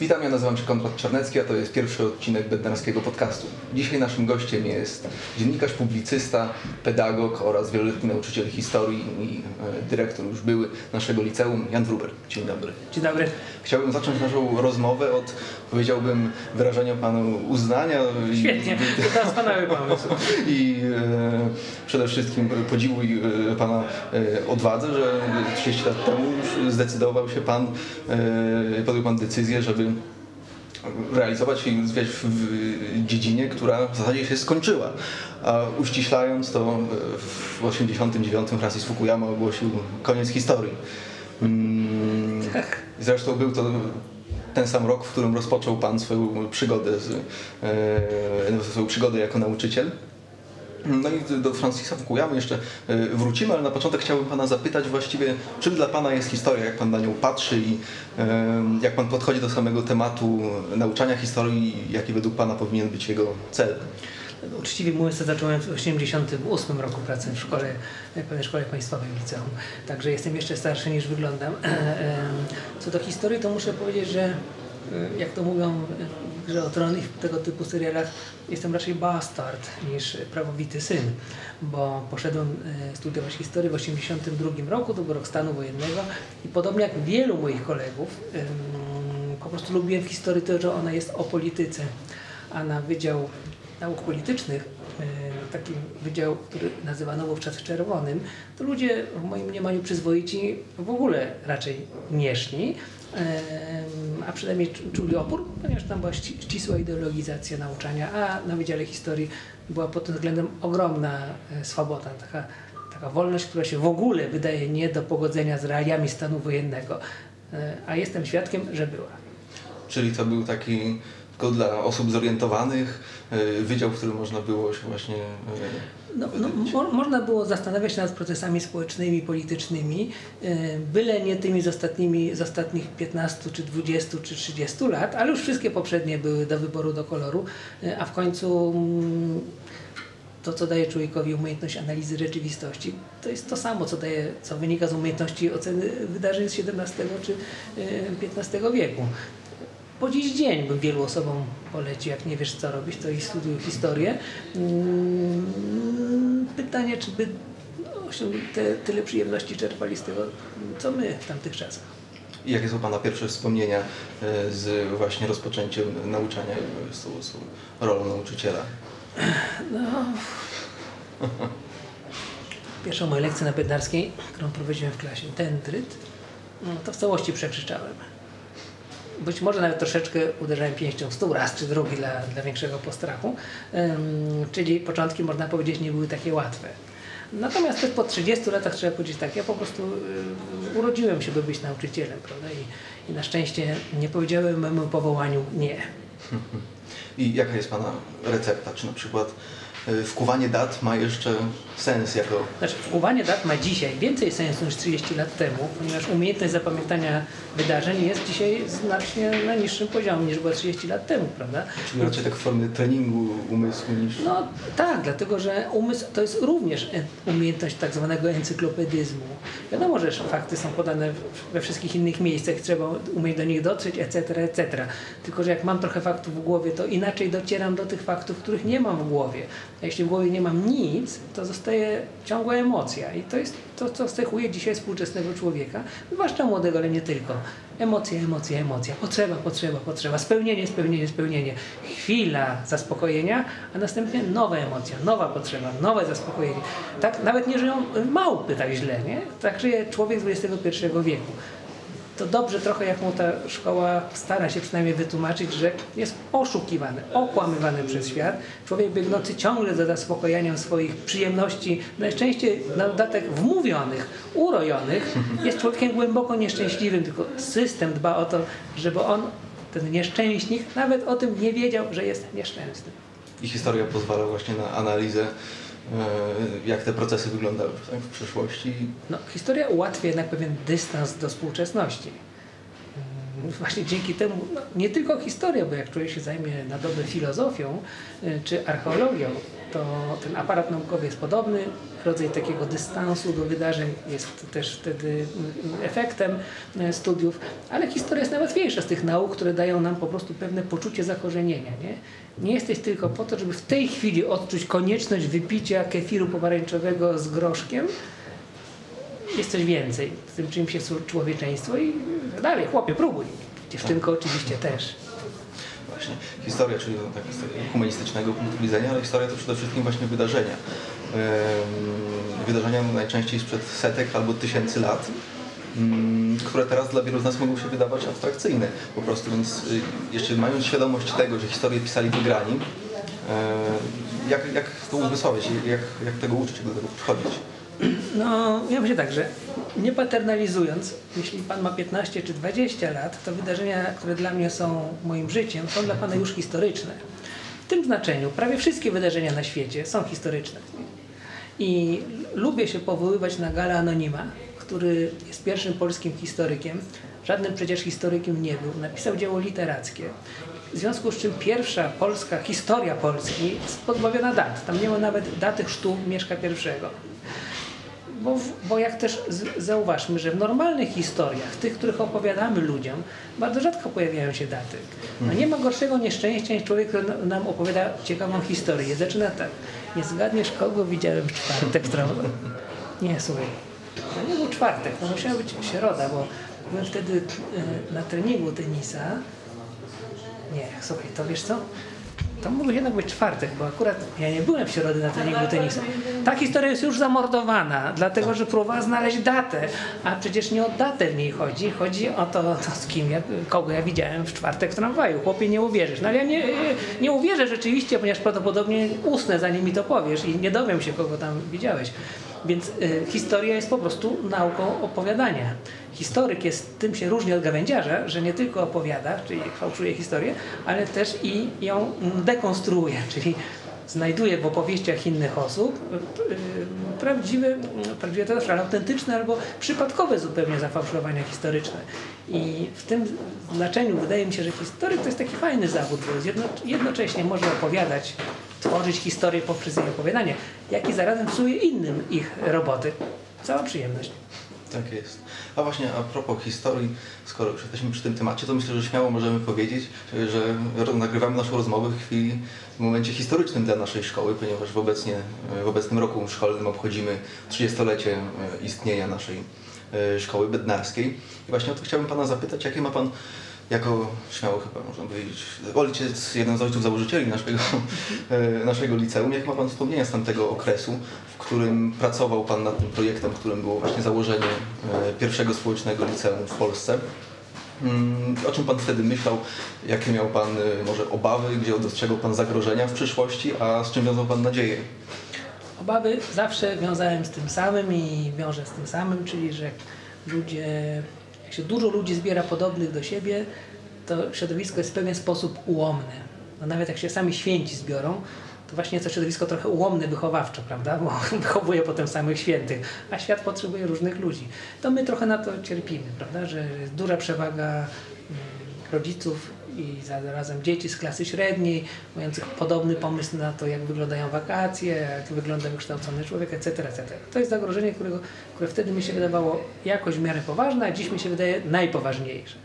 Witam, ja nazywam się Konrad Czarnecki, a to jest pierwszy odcinek Bednarskiego Podcastu. Dzisiaj naszym gościem jest dziennikarz, publicysta, pedagog oraz wieloletni nauczyciel historii i e, dyrektor już były naszego liceum, Jan Wruber. Dzień dobry. Dzień dobry. Chciałbym zacząć naszą rozmowę od, powiedziałbym, wyrażenia panu uznania. i- Świetnie, to doskonały pomysł. i e, przede wszystkim podziwu e, Pana e, odwadze, że 30 lat temu już zdecydował się Pan, e, podjął Pan decyzję, żeby realizować rozwijać w, dziedzinie, która w zasadzie się skończyła. A uściślając to w 89 Francis Fukuyama ogłosił koniec historii. Mm, Zresztą był to ten sam rok, w którym rozpoczął Pan swoją przygodę, z, e, swoją przygodę jako nauczyciel. No i do Francisa Fukuyamy jeszcze e, wrócimy, ale na początek chciałbym Pana zapytać właściwie, czym dla Pana jest historia, jak Pan na nią patrzy i jak Pan podchodzi do samego tematu nauczania historii jaki według Pana powinien być jego cel. Uczciwie mówiąc, zacząłem w 1988 roku pracę w szkole, pewnej szkole państwowej w liceum. Także jestem jeszcze starszy niż wyglądam. Co do historii, to muszę powiedzieć, że e, jak to mówią grze o tron i w tego typu serialach, jestem raczej bastard niż prawowity syn, bo poszedłem e, studiować historię w 1982 roku, to był rok stanu wojennego i podobnie jak wielu moich kolegów, po prostu lubiłem w historii to, że ona jest o polityce, a na Wydział Nauk Politycznych, e, takim wydział, który nazywano wówczas czerwonym, to ludzie w moim mniemaniu przyzwoici w ogóle raczej nieszni, em, a przynajmniej czu- czuli opór, ponieważ tam była ści- ścisła ideologizacja nauczania, a na Wydziale Historii była pod tym względem ogromna e, swoboda, taka, taka wolność, która się w ogóle wydaje nie do pogodzenia z realiami stanu wojennego, E, a jestem świadkiem, że była. Czyli to był taki tylko dla osób zorientowanych e, wydział, w którym można było się właśnie e, No, no, mo, można było zastanawiać się nad procesami społecznymi, politycznymi, e, byle nie tymi z, ostatnimi, z ostatnich 15 czy 20 czy 30 lat, ale już wszystkie poprzednie były do wyboru, do koloru, a w końcu mm, to, co daje człowiekowi umiejętność analizy rzeczywistości, to jest to samo, co, daje, co wynika z umiejętności oceny wydarzeń z XVII czy XV wieku. Po dziś dzień bym wielu osobom polecił, jak nie wiesz co robić, to i studiuj historię. Mm, Pytanie, czy by te, tyle przyjemności czerpali z tego, co my w tamtych czasach. Jakie są Pana pierwsze wspomnienia e, z właśnie rozpoczęciem nauczania z z rolą nauczyciela? No. Pierwszą moją lekcję na Bednarskiej, którą prowadziłem w klasie, dendryt, no, to w całości przekrzyczałem. Być może nawet troszeczkę uderzałem pięścią w stół, raz czy drugi dla, dla większego postrachu. Czyli początki, można powiedzieć, nie były takie łatwe. Natomiast też po 30 latach trzeba powiedzieć tak, ja po prostu urodziłem się, by być nauczycielem, prawda? I, I na szczęście nie powiedziałem memu powołaniu nie. I jaka jest Pana recepta? Czy na przykład wkuwanie dat ma jeszcze sens jako Znaczy, wkuwanie dat ma dzisiaj więcej sensu niż 30 lat temu, ponieważ umiejętność zapamiętania wydarzeń jest dzisiaj znacznie na niższym poziomie niż była 30 lat temu, prawda? Czyli raczej tak w formie treningu umysłu niż... No tak, dlatego że umysł to jest również e- umiejętność tak zwanego encyklopedyzmu. Wiadomo, że fakty są podane we wszystkich innych miejscach, trzeba umieć do nich dotrzeć, etc., etc. Tylko, że jak mam trochę faktów w głowie, to inaczej docieram do tych faktów, których nie mam w głowie. A jeśli w głowie nie mam nic, to zostaje ciągła emocja i to jest to, co cechuje dzisiaj współczesnego człowieka, zwłaszcza młodego, ale nie tylko. Emocje, emocje, emocja, potrzeba, potrzeba, potrzeba, spełnienie, spełnienie, spełnienie. Chwila zaspokojenia, a następnie nowa emocja, nowa potrzeba, nowe zaspokojenie. Tak nawet nie żyją małpy tak źle, nie? Tak żyje człowiek XXI wieku. To dobrze trochę, jak mu ta szkoła stara się przynajmniej wytłumaczyć, że jest oszukiwany, okłamywany przez świat. Człowiek biegnący ciągle za zaspokojaniem swoich przyjemności, najczęściej na dodatek wmówionych, urojonych, jest człowiekiem głęboko nieszczęśliwym, tylko system dba o to, żeby on, ten nieszczęśnik, nawet o tym nie wiedział, że jest nieszczęsny. I historia pozwala właśnie na analizę, jak te procesy wyglądały w przeszłości. No, historia ułatwia jednak pewien dystans do współczesności. Mm, właśnie dzięki temu, no, nie tylko historia, bo jak człowiek się zajmie na dobre filozofią y, czy archeologią, to ten aparat naukowy jest podobny, rodzaj takiego dystansu do wydarzeń jest też wtedy y, efektem y, studiów, ale historia jest najłatwiejsza z tych nauk, które dają nam po prostu pewne poczucie zakorzenienia. Nie, nie jesteś tylko po to, żeby w tej chwili odczuć konieczność wypicia kefiru pomarańczowego z groszkiem, jest coś więcej. Z tym czymś jest człowieczeństwo i dalej, chłopie, próbuj. Dziewczynko oczywiście też. Właśnie. Historia, czyli no, tak humanistycznego punktu widzenia, ale historia to przede wszystkim właśnie wydarzenia. Wydarzenia najczęściej sprzed setek albo tysięcy lat, ym, które teraz dla wielu z nas mogą się wydawać abstrakcyjne po prostu, więc y, jeszcze mając świadomość tego, że historię pisali wygrani, y, jak, jak to uzmysłowić, jak, jak tego uczyć, jak do tego przychodzić? No, ja myślę tak, że nie paternalizując, jeśli Pan ma 15 czy 20 lat, to wydarzenia, które dla mnie są moim życiem, są dla Pana już historyczne. W tym znaczeniu prawie wszystkie wydarzenia na świecie są historyczne. I lubię się powoływać na Gala Anonima, który jest pierwszym polskim historykiem, żadnym przecież historykiem nie był, napisał dzieło literackie. W związku z czym pierwsza polska historia Polski jest pozbawiona dat. Tam nie ma nawet daty chrztu Mieszka I. Bo, bo jak też zauważmy, że w normalnych historiach, tych, których opowiadamy ludziom, bardzo rzadko pojawiają się daty. No nie ma gorszego nieszczęścia niż człowiek, który na- nam opowiada ciekawą historię. Zaczyna tak. Nie zgadniesz, kogo widziałem w czwartek tramwaju. Nie, słuchaj. To nie był czwartek, to musiała być środa, bo byłem wtedy e, na treningu tenisa. Nie, słuchaj, to wiesz co? To mógł jednak być czwartek, bo akurat ja nie byłem w środę na treningu tenisa. Ta historia jest już zamordowana, dlatego że próbowała znaleźć datę, a przecież nie o datę w niej chodzi. Chodzi o to, to z kim ja, kogo ja widziałem w czwartek w tramwaju. Chłopie, nie uwierzysz. No ale ja nie, nie uwierzę rzeczywiście, ponieważ prawdopodobnie usnę, zanim mi to powiesz i nie dowiem się, kogo tam widziałeś. Więc y, historia jest po prostu nauką opowiadania. Historyk jest, tym się różni od gawędziarza, że nie tylko opowiada, czyli fałszuje historię, ale też i ją dekonstruuje, czyli znajduje w opowieściach innych osób y, y, prawdziwe, mm, prawdziwe to ale autentyczne albo przypadkowe zupełnie zafałszowania historyczne. I w tym znaczeniu wydaje mi się, że historyk to jest taki fajny zawód, bo jedno, jednocześnie może opowiadać, tworzyć historię poprzez jej opowiadanie, jak i zarazem psuje innym ich roboty. Cała przyjemność. Tak jest. A właśnie a propos historii, skoro już jesteśmy przy tym temacie, to myślę, że śmiało możemy powiedzieć, że nagrywamy naszą rozmowę w chwili, w momencie historycznym dla naszej szkoły, ponieważ w, obecnie, w obecnym roku szkolnym obchodzimy 30-lecie e, istnienia naszej e, szkoły bednarskiej. I właśnie o to chciałbym Pana zapytać, jakie ma Pan jako śmiało chyba można powiedzieć, ojciec, jeden z ojców założycieli naszego, e, naszego liceum, jak ma Pan wspomnienia z tamtego okresu, w którym pracował Pan nad tym projektem, którym było właśnie założenie e, pierwszego społecznego liceum w Polsce? Mm, O czym Pan wtedy myślał? Jakie miał Pan e, może obawy? Gdzie dostrzegał Pan zagrożenia w przyszłości? A z czym wiązał Pan nadzieję? Obawy zawsze wiązałem z tym samym i wiążę z tym samym, czyli że ludzie, jak się dużo ludzi zbiera podobnych do siebie, to środowisko jest w pewien sposób ułomne. No nawet jak się sami święci zbiorą, to właśnie to środowisko trochę ułomne wychowawczo, prawda? Bo wychowuje potem samych świętych, a świat potrzebuje różnych ludzi. To my trochę na to cierpimy, prawda? Że jest duża przewaga mm, rodziców i zarazem dzieci z klasy średniej, mających podobny pomysł na to, jak wyglądają wakacje, jak wygląda wykształcony człowiek, etc., etc. To jest zagrożenie, którego, które wtedy mi się wydawało jakoś w miarę poważne, a dziś mi się wydaje najpoważniejsze.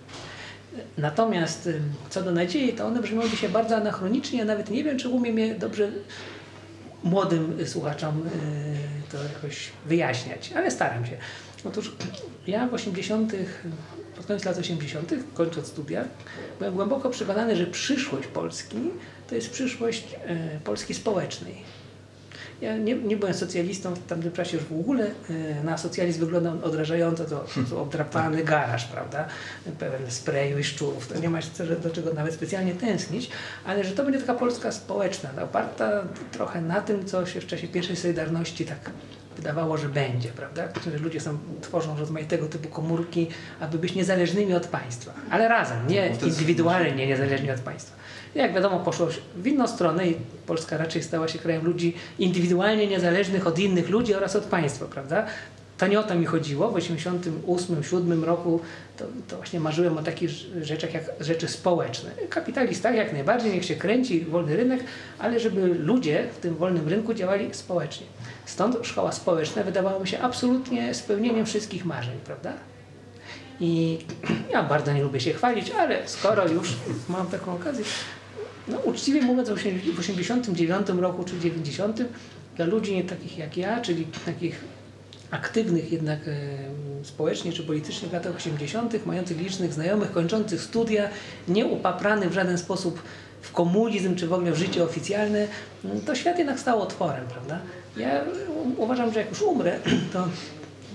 Natomiast co do nadziei, to one brzmią dzisiaj bardzo anachronicznie, nawet nie wiem, czy umiem je dobrze młodym słuchaczom y, to jakoś wyjaśniać, ale staram się. Otóż ja w 80., pod koniec lat 80., kończąc studia, byłem głęboko przekonany, że przyszłość Polski to jest przyszłość y, Polski społecznej. Ja nie, nie byłem socjalistą w tamtym czasie już w ogóle. y, Na socjalizm wyglądał odrażająco, to, to obdrapany garaż, prawda? Pełen sprayu i szczurów. To nie ma do czego nawet specjalnie tęsknić, ale że to będzie taka Polska społeczna, no, oparta trochę na tym, co się w czasie pierwszej Solidarności tak wydawało, że będzie, prawda? Że ludzie są, tworzą rozmaitego typu komórki, aby być niezależnymi od państwa, ale razem, nie No indywidualnie niezależni od państwa. Jak wiadomo, poszło w inną stronę i Polska raczej stała się krajem ludzi indywidualnie niezależnych od innych ludzi oraz od państwa, prawda? To nie o to mi chodziło. W 88, 7 roku to, to właśnie marzyłem o takich rzeczach jak rzeczy społeczne. Kapitalista jak najbardziej, niech się kręci, wolny rynek, ale żeby ludzie w tym wolnym rynku działali społecznie. Stąd szkoła społeczna wydawała mi się absolutnie spełnieniem wszystkich marzeń, prawda? I ja bardzo nie lubię się chwalić, ale skoro już mam taką okazję, no uczciwie mówiąc w 89 roku czy 90 dla ludzi takich jak ja, czyli takich aktywnych jednak e, społecznie czy politycznie w latach 80., mających licznych znajomych, kończących studia, nie upaprany w żaden sposób w komunizm czy w ogóle w życie oficjalne, mm, to świat jednak stał otworem, prawda? Ja uważam, że jak już umrę, to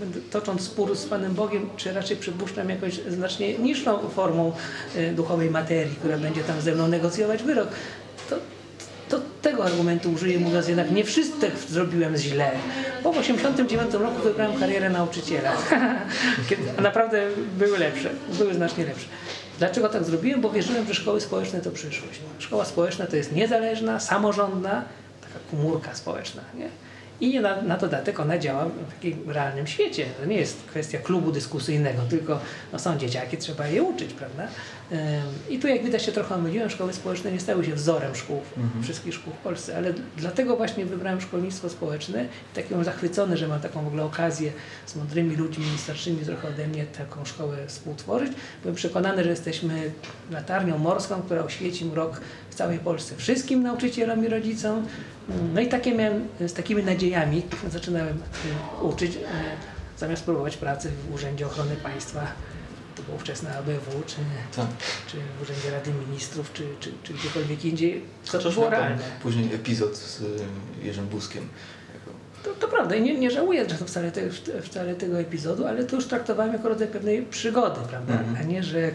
będę tocząc spór z Panem Bogiem, czy raczej przypuszczam jakąś znacznie niższą formą e, duchowej materii, która będzie tam ze mną negocjować wyrok, to, tego argumentu użyję, mówiąc jednak nie wszystko zrobiłem źle. Bo w 89 roku wybrałem karierę nauczyciela. Kiedy naprawdę były lepsze, były znacznie lepsze. Dlaczego tak zrobiłem? Bo wierzyłem, że szkoły społeczne to przyszłość. Szkoła społeczna to jest niezależna, samorządna, taka komórka społeczna. Nie? I na, na dodatek ona działa w takim realnym świecie. To nie jest kwestia klubu dyskusyjnego, tylko no, są dzieciaki, trzeba je uczyć, prawda? I tu jak widać się trochę omyliłem, szkoły społeczne nie stały się wzorem szkół, wszystkich szkół w Polsce, ale dlatego właśnie wybrałem szkolnictwo społeczne taki byłem zachwycony, że mam taką w ogóle okazję z mądrymi ludźmi, starszymi trochę ode mnie taką szkołę współtworzyć. Byłem przekonany, że jesteśmy latarnią morską, która oświeci mrok w całej Polsce wszystkim nauczycielom i rodzicom. No i takie miałem, z takimi nadziejami zaczynałem uczyć, y, zamiast próbować pracy w Urzędzie Ochrony Państwa, to było wczesne ABW, czy, Tak. czy w Urzędzie Rady Ministrów, czy, czy, czy gdziekolwiek indziej, co Chociaż było realne. później epizod z y, Jerzym Buzkiem. Jako- To, to prawda i nie, nie żałuję zresztą wcale, te, wcale tego epizodu, ale to już traktowałem jako rodzaj pewnej przygody, prawda? Mhm. A nie, że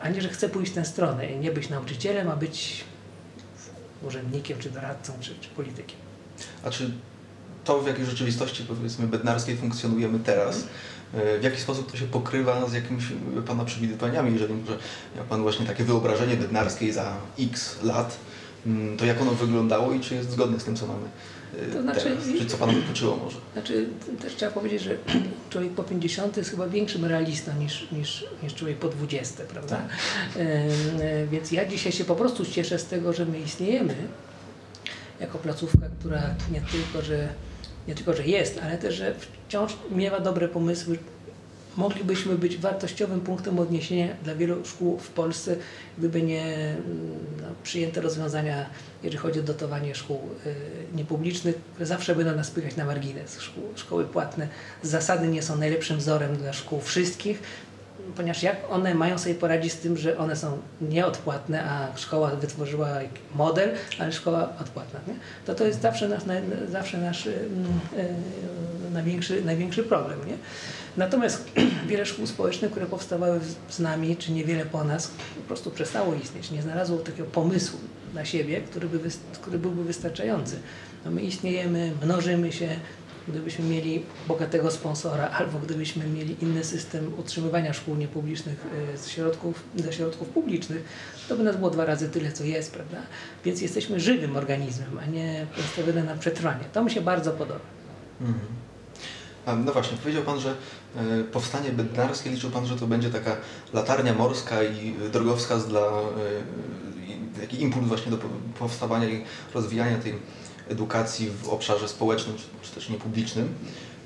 a nie, że chcę pójść w tę stronę i nie być nauczycielem, a być urzędnikiem, czy doradcą, czy, czy politykiem. A czy to, w jakiej rzeczywistości, powiedzmy, bednarskiej funkcjonujemy teraz, y, w jaki sposób to się pokrywa z jakimiś y, Pana przewidywaniami, jeżeli może miał Pan właśnie takie wyobrażenie bednarskiej za x lat, mm, to jak ono wyglądało i czy jest zgodne z tym, co mamy y, To znaczy- teraz? Czy co Pana dokuczyło może? Znaczy, też trzeba powiedzieć, że człowiek po 50 jest chyba większym realistą niż, niż, niż człowiek po 20, prawda? E, e, Więc ja dzisiaj się po prostu cieszę z tego, że my istniejemy jako placówka, która nie tylko, że, nie tylko, że jest, ale też, że wciąż miewa dobre pomysły. Moglibyśmy być wartościowym punktem odniesienia dla wielu szkół w Polsce, gdyby nie mm, no, przyjęte rozwiązania, jeżeli chodzi o dotowanie szkół y, niepublicznych, zawsze będą nas spychać na margines. Szkół, szkoły płatne z zasady nie są najlepszym wzorem dla szkół wszystkich, ponieważ jak one mają sobie poradzić z tym, że one są nieodpłatne, a szkoła wytworzyła model, ale szkoła odpłatna, nie? to to jest zawsze nasz, zawsze nasz mm, e, największy, największy problem. Nie? Natomiast wiele szkół społecznych, które powstawały z- nami, czy niewiele po nas, po prostu przestało istnieć. Nie znalazło takiego pomysłu na siebie, który, by, który byłby wystarczający. No my istniejemy, mnożymy się, gdybyśmy mieli bogatego sponsora, albo gdybyśmy mieli inny system utrzymywania szkół niepublicznych e, z środków, ze środków publicznych, to by nas było dwa razy tyle, co jest, prawda? Więc jesteśmy żywym organizmem, a nie nastawione na przetrwanie. To mi się bardzo podoba. Mhm. No właśnie, powiedział Pan, że e, powstanie bednarskie, liczył Pan, że to będzie taka latarnia morska i drogowskaz dla, e, taki impuls właśnie do po- powstawania i rozwijania tej edukacji w obszarze społecznym czy, czy też niepublicznym.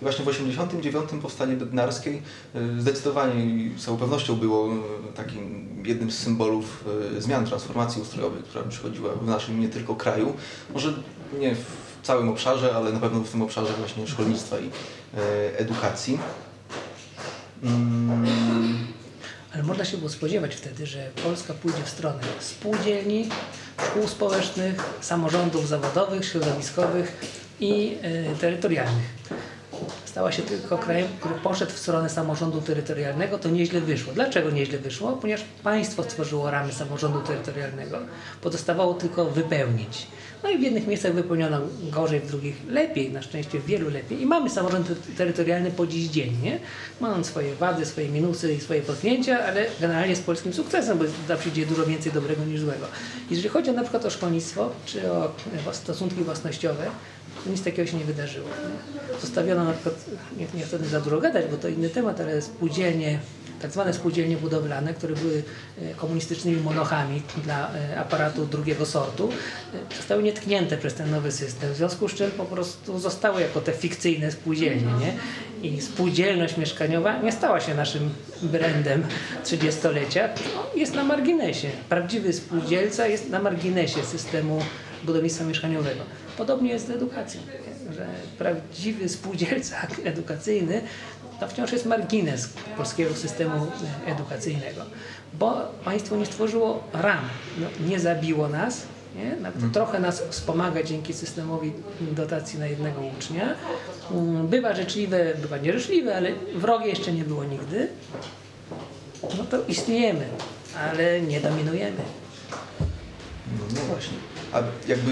I właśnie w 1989 powstanie bednarskiej e, zdecydowanie i z całą pewnością było e, takim jednym z symbolów e, zmian, transformacji ustrojowej, która przychodziła w naszym nie tylko kraju, może nie w całym obszarze, ale na pewno w tym obszarze właśnie szkolnictwa i edukacji. Mm, Ale można się było spodziewać wtedy, że Polska pójdzie w stronę spółdzielni, szkół społecznych, samorządów zawodowych, środowiskowych i e, terytorialnych. Stała się tylko krajem, który poszedł w stronę samorządu terytorialnego, to nieźle wyszło. Dlaczego nieźle wyszło? Ponieważ państwo stworzyło ramy samorządu terytorialnego. Pozostawało tylko wypełnić. No i w jednych miejscach wypełniono gorzej, w drugich lepiej, na szczęście w wielu lepiej. I mamy samorząd terytorialny po dziś dzień, nie? Ma on swoje wady, swoje minusy i swoje potknięcia, ale generalnie z polskim sukcesem, bo zawsze dzieje dużo więcej dobrego niż złego. Jeżeli chodzi na przykład o szkolnictwo, czy o stosunki własnościowe, nic takiego się nie wydarzyło. Zostawiono na przykład, nie, nie chcę za dużo gadać, bo to inny temat, ale spółdzielnie, tak zwane spółdzielnie budowlane, które były e, komunistycznymi monochami dla e, aparatu drugiego sortu, e, zostały nietknięte przez ten nowy system, w związku z czym po prostu zostały jako te fikcyjne spółdzielnie. Nie? I spółdzielność mieszkaniowa nie stała się naszym brandem 30-lecia, no, jest na marginesie. Prawdziwy spółdzielca jest na marginesie systemu budownictwa mieszkaniowego. Podobnie jest z edukacją, że prawdziwy spółdzielca edukacyjny to wciąż jest margines polskiego systemu edukacyjnego, bo państwo nie stworzyło ram, no, nie zabiło nas, nie? Nawet trochę nas wspomaga dzięki systemowi dotacji na jednego ucznia. Mm, Bywa życzliwe, bywa nieżyczliwe, ale wrogie jeszcze nie było nigdy. No to istniejemy, ale nie dominujemy. No, no właśnie. A jakby,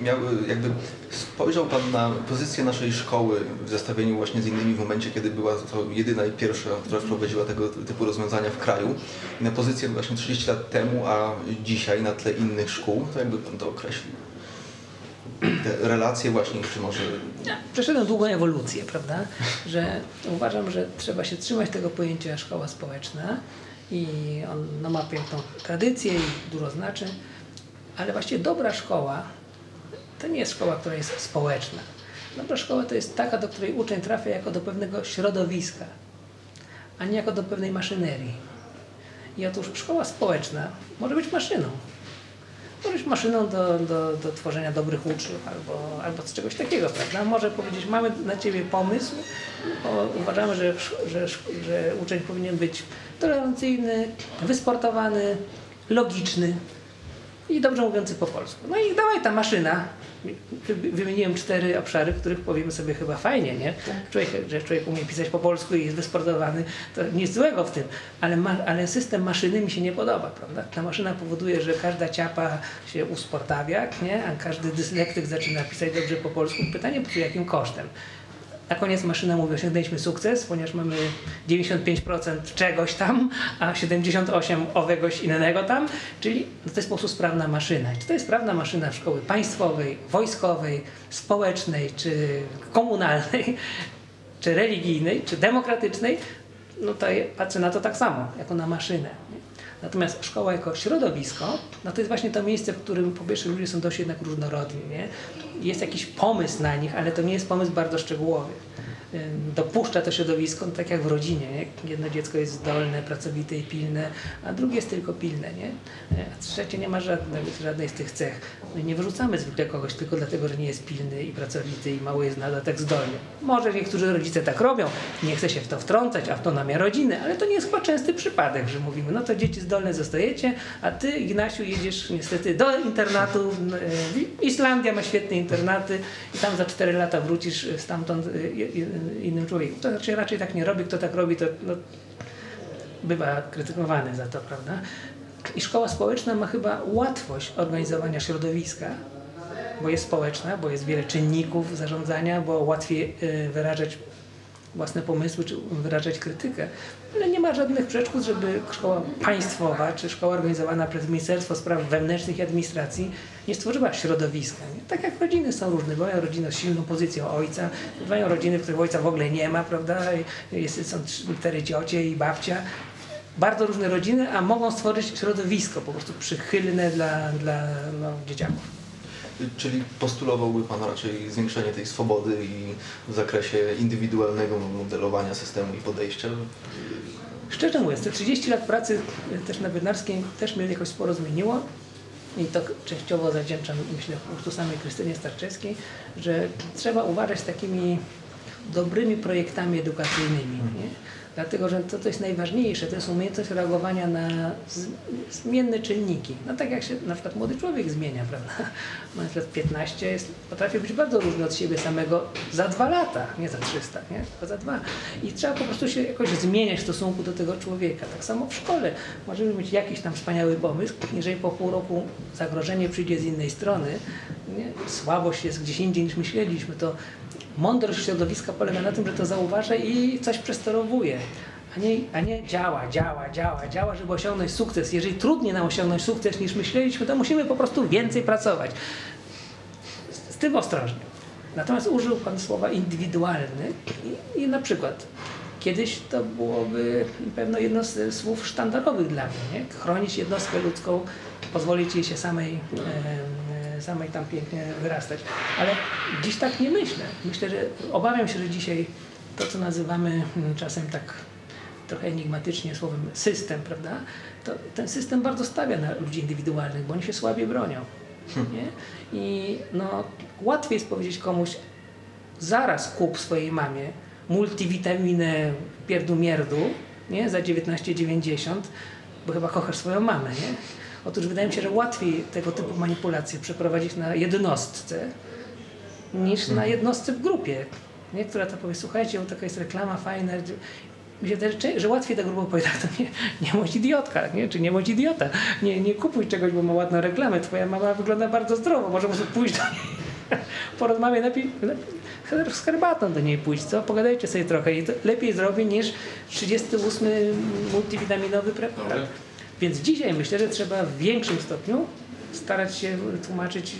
miał, jakby spojrzał Pan na pozycję naszej szkoły w zestawieniu właśnie z innymi w momencie, kiedy była to jedyna i pierwsza, która wprowadziła tego typu rozwiązania w kraju na pozycję właśnie 30 lat temu, a dzisiaj na tle innych szkół, to jakby Pan to określił? Te relacje właśnie, czy może... Ja przeszedłem długą ewolucję, prawda? Że uważam, że trzeba się trzymać tego pojęcia szkoła społeczna i on no, ma piękną tradycję i dużo znaczy, ale właściwie dobra szkoła to nie jest szkoła, która jest społeczna. Dobra szkoła to jest taka, do której uczeń trafia jako do pewnego środowiska, a nie jako do pewnej maszynerii. I otóż szkoła społeczna może być maszyną. Może być maszyną do, do, do tworzenia dobrych uczniów albo, albo z czegoś takiego, prawda? Może powiedzieć, mamy na Ciebie pomysł, uważamy, że, że, że uczeń powinien być tolerancyjny, wysportowany, logiczny i dobrze mówiący po polsku. No i dawaj ta maszyna. Wy- Wymieniłem cztery obszary, w których powiemy sobie chyba fajnie, nie? Człowiek, że człowiek umie pisać po polsku i jest wysportowany, to nic złego w tym, ale, ma, ale system maszyny mi się nie podoba, prawda? Ta maszyna powoduje, że każda ciapa się usportawia, nie? A każdy dyslektyk zaczyna pisać dobrze po polsku. Pytanie, pod jakim kosztem? Na koniec maszyna mówi, osiągnęliśmy sukces, ponieważ mamy 95% czegoś tam, a 78% owegoś innego tam, czyli jest po prostu sprawna maszyna. Czy to jest sprawna maszyna w szkoły państwowej, wojskowej, społecznej, czy komunalnej, czy religijnej, czy demokratycznej, no to patrzę na to tak samo, jako na maszynę. nie? Natomiast szkoła jako środowisko, no to jest właśnie to miejsce, w którym po pierwsze ludzie są dość jednak różnorodni. Nie? Jest jakiś pomysł na nich, ale to nie jest pomysł bardzo szczegółowy. Dopuszcza to środowisko, tak jak w rodzinie. Nie? Jedno dziecko jest zdolne, pracowite i pilne, a drugie jest tylko pilne. Nie? A trzecie nie ma żadnej, żadnej z tych cech. My nie wyrzucamy zwykle kogoś tylko dlatego, że nie jest pilny i pracowity i mało jest na dodatek zdolny. Może niektórzy rodzice tak robią, nie chce się w to wtrącać, autonomia rodziny, ale to nie jest chyba częsty przypadek, że mówimy, no to dzieci zdolne zostajecie, a ty, Ignasiu, jedziesz niestety do internatu. y, Islandia ma świetne internaty i tam za 4 lata wrócisz stamtąd y, innym człowiekiem. To raczej, raczej tak nie robi, kto tak robi, to no, bywa krytykowany za to, prawda? I szkoła społeczna ma chyba łatwość organizowania środowiska, bo jest społeczna, bo jest wiele czynników zarządzania, bo łatwiej y, wyrażać własne pomysły czy wyrażać krytykę, ale nie ma żadnych przeszkód, żeby szkoła państwowa czy szkoła organizowana przez Ministerstwo Spraw Wewnętrznych i Administracji nie stworzyła środowiska. Nie? Tak jak rodziny są różne, bywają rodziny z silną pozycją ojca, bywają rodziny, w których ojca w ogóle nie ma, prawda? Jest, są cztery ciocie i babcia. Bardzo różne rodziny, a mogą stworzyć środowisko po prostu przychylne dla, dla no, dzieciaków. Czyli postulowałby Pan raczej zwiększenie tej swobody i w zakresie indywidualnego modelowania systemu i podejścia? Szczerze mówiąc, te 30 lat pracy y, też na Bednarskiej też mnie jakoś sporo zmieniło i to częściowo zawdzięczam, myślę, po prostu samej Krystynie Starczewskiej, że trzeba uważać z takimi dobrymi projektami edukacyjnymi. Nie? Dlatego, że to, to jest najważniejsze, to jest umiejętność reagowania na zmienne czynniki. No tak jak się na przykład młody człowiek zmienia, prawda? Ma na przykład 15, jest, potrafi być bardzo różny od siebie samego za dwa lata, nie za 300, nie? tylko za dwa. I trzeba po prostu się jakoś zmieniać w stosunku do tego człowieka. Tak samo w szkole. Możemy mieć jakiś tam wspaniały pomysł, jeżeli po pół roku zagrożenie przyjdzie z innej strony, nie? słabość jest gdzieś indziej niż myśleliśmy, to mądrość środowiska polega na tym, że to zauważa i coś przesterowuje. A nie, a nie działa, działa, działa, działa, żeby osiągnąć sukces. Jeżeli trudniej nam osiągnąć sukces niż myśleliśmy, to musimy po prostu więcej pracować. Z, z tym ostrożnie. Natomiast użył Pan słowa indywidualny i, i na przykład kiedyś to byłoby pewno jedno z słów sztandarowych dla mnie. Nie? Chronić jednostkę ludzką, pozwolić jej się samej, samej tam pięknie wyrastać. Ale dziś tak nie myślę. Myślę, że obawiam się, że dzisiaj to, co nazywamy mm, czasem tak trochę enigmatycznie słowem system, prawda? To ten system bardzo stawia na ludzi indywidualnych, bo oni się słabiej bronią. Nie? I no, łatwiej jest powiedzieć komuś, zaraz kup swojej mamie multivitaminę pierdu mierdu nie? za 19,90, bo chyba kochasz swoją mamę. Nie? Otóż wydaje mi się, że łatwiej tego typu manipulacje przeprowadzić na jednostce niż na jednostce w grupie, nie? która to powie, słuchajcie, bo taka jest reklama fajna. Wydaje, że- że łatwiej ta grupa powie, tak, to nie, nie bądź idiotka, nie? czy nie bądź idiota, nie, nie kupuj czegoś, bo ma ładną reklamę, twoja mama wygląda bardzo zdrowo, może po prostu pójść do niej, porozmawiaj lepiej, lepiej z herbatą do niej pójść, co? Pogadajcie sobie trochę i to lepiej zrobi niż 38 multivitaminowy preparat. Więc dzisiaj myślę, że trzeba w większym stopniu starać się tłumaczyć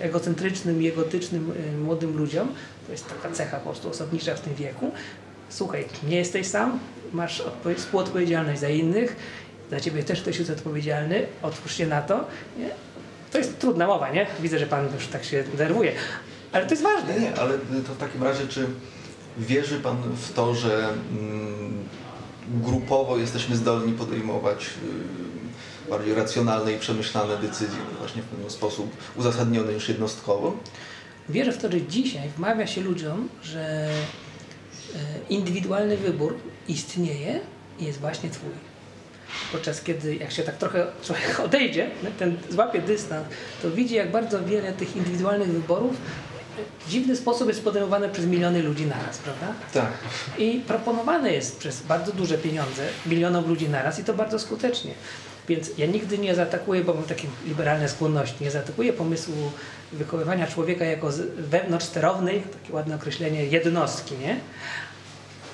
egocentrycznym i egotycznym y, młodym ludziom, to jest taka cecha po prostu osobnicza w tym wieku, słuchaj, nie jesteś sam, masz odpo- współodpowiedzialność za innych, za ciebie też ktoś jest odpowiedzialny, otwórz się na to. Nie? To jest trudna mowa, nie? Widzę, że pan już tak się denerwuje, ale to jest ważne. Nie, nie, ale to w takim razie, czy wierzy Pan w to, że mm, grupowo jesteśmy zdolni podejmować y, bardziej racjonalne i przemyślane decyzje, właśnie w pewien sposób uzasadnione niż jednostkowo? Wierzę w to, że dzisiaj wmawia się ludziom, że e, indywidualny wybór istnieje i jest właśnie twój. Podczas kiedy jak się tak trochę człowiek odejdzie, ten złapie dystans, to widzi jak bardzo wiele tych indywidualnych wyborów dziwny sposób jest podejmowane przez miliony ludzi naraz, prawda? Tak. I proponowane jest przez bardzo duże pieniądze milionom ludzi naraz i to bardzo skutecznie. Więc ja nigdy nie zaatakuję, bo mam takie liberalne skłonności, nie zaatakuję pomysłu wychowywania człowieka jako z- wewnątrzsterownej, takie ładne określenie, jednostki, nie?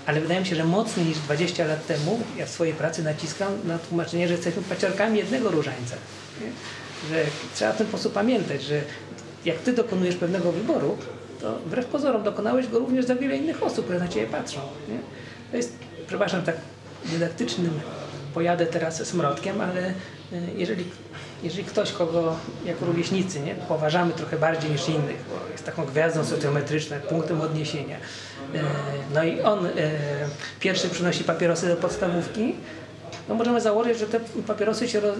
Ale wydaje mi się, że mocniej niż 20 lat temu ja w swojej pracy naciskam na tłumaczenie, że jesteśmy paciorkami jednego różańca. Nie? Że trzeba w ten sposób pamiętać, że jak ty dokonujesz pewnego wyboru, to wbrew pozorom dokonałeś go również za wiele innych osób, które na ciebie patrzą. Nie? To jest, przepraszam, tak dydaktycznym pojadę teraz smrodkiem, ale y, jeżeli, jeżeli ktoś, kogo jako rówieśnicy nie, poważamy trochę bardziej niż innych, bo jest taką gwiazdą socjometryczną, punktem odniesienia, y, no i on y, pierwszy przynosi papierosy do podstawówki, no możemy założyć, że te papierosy się roz,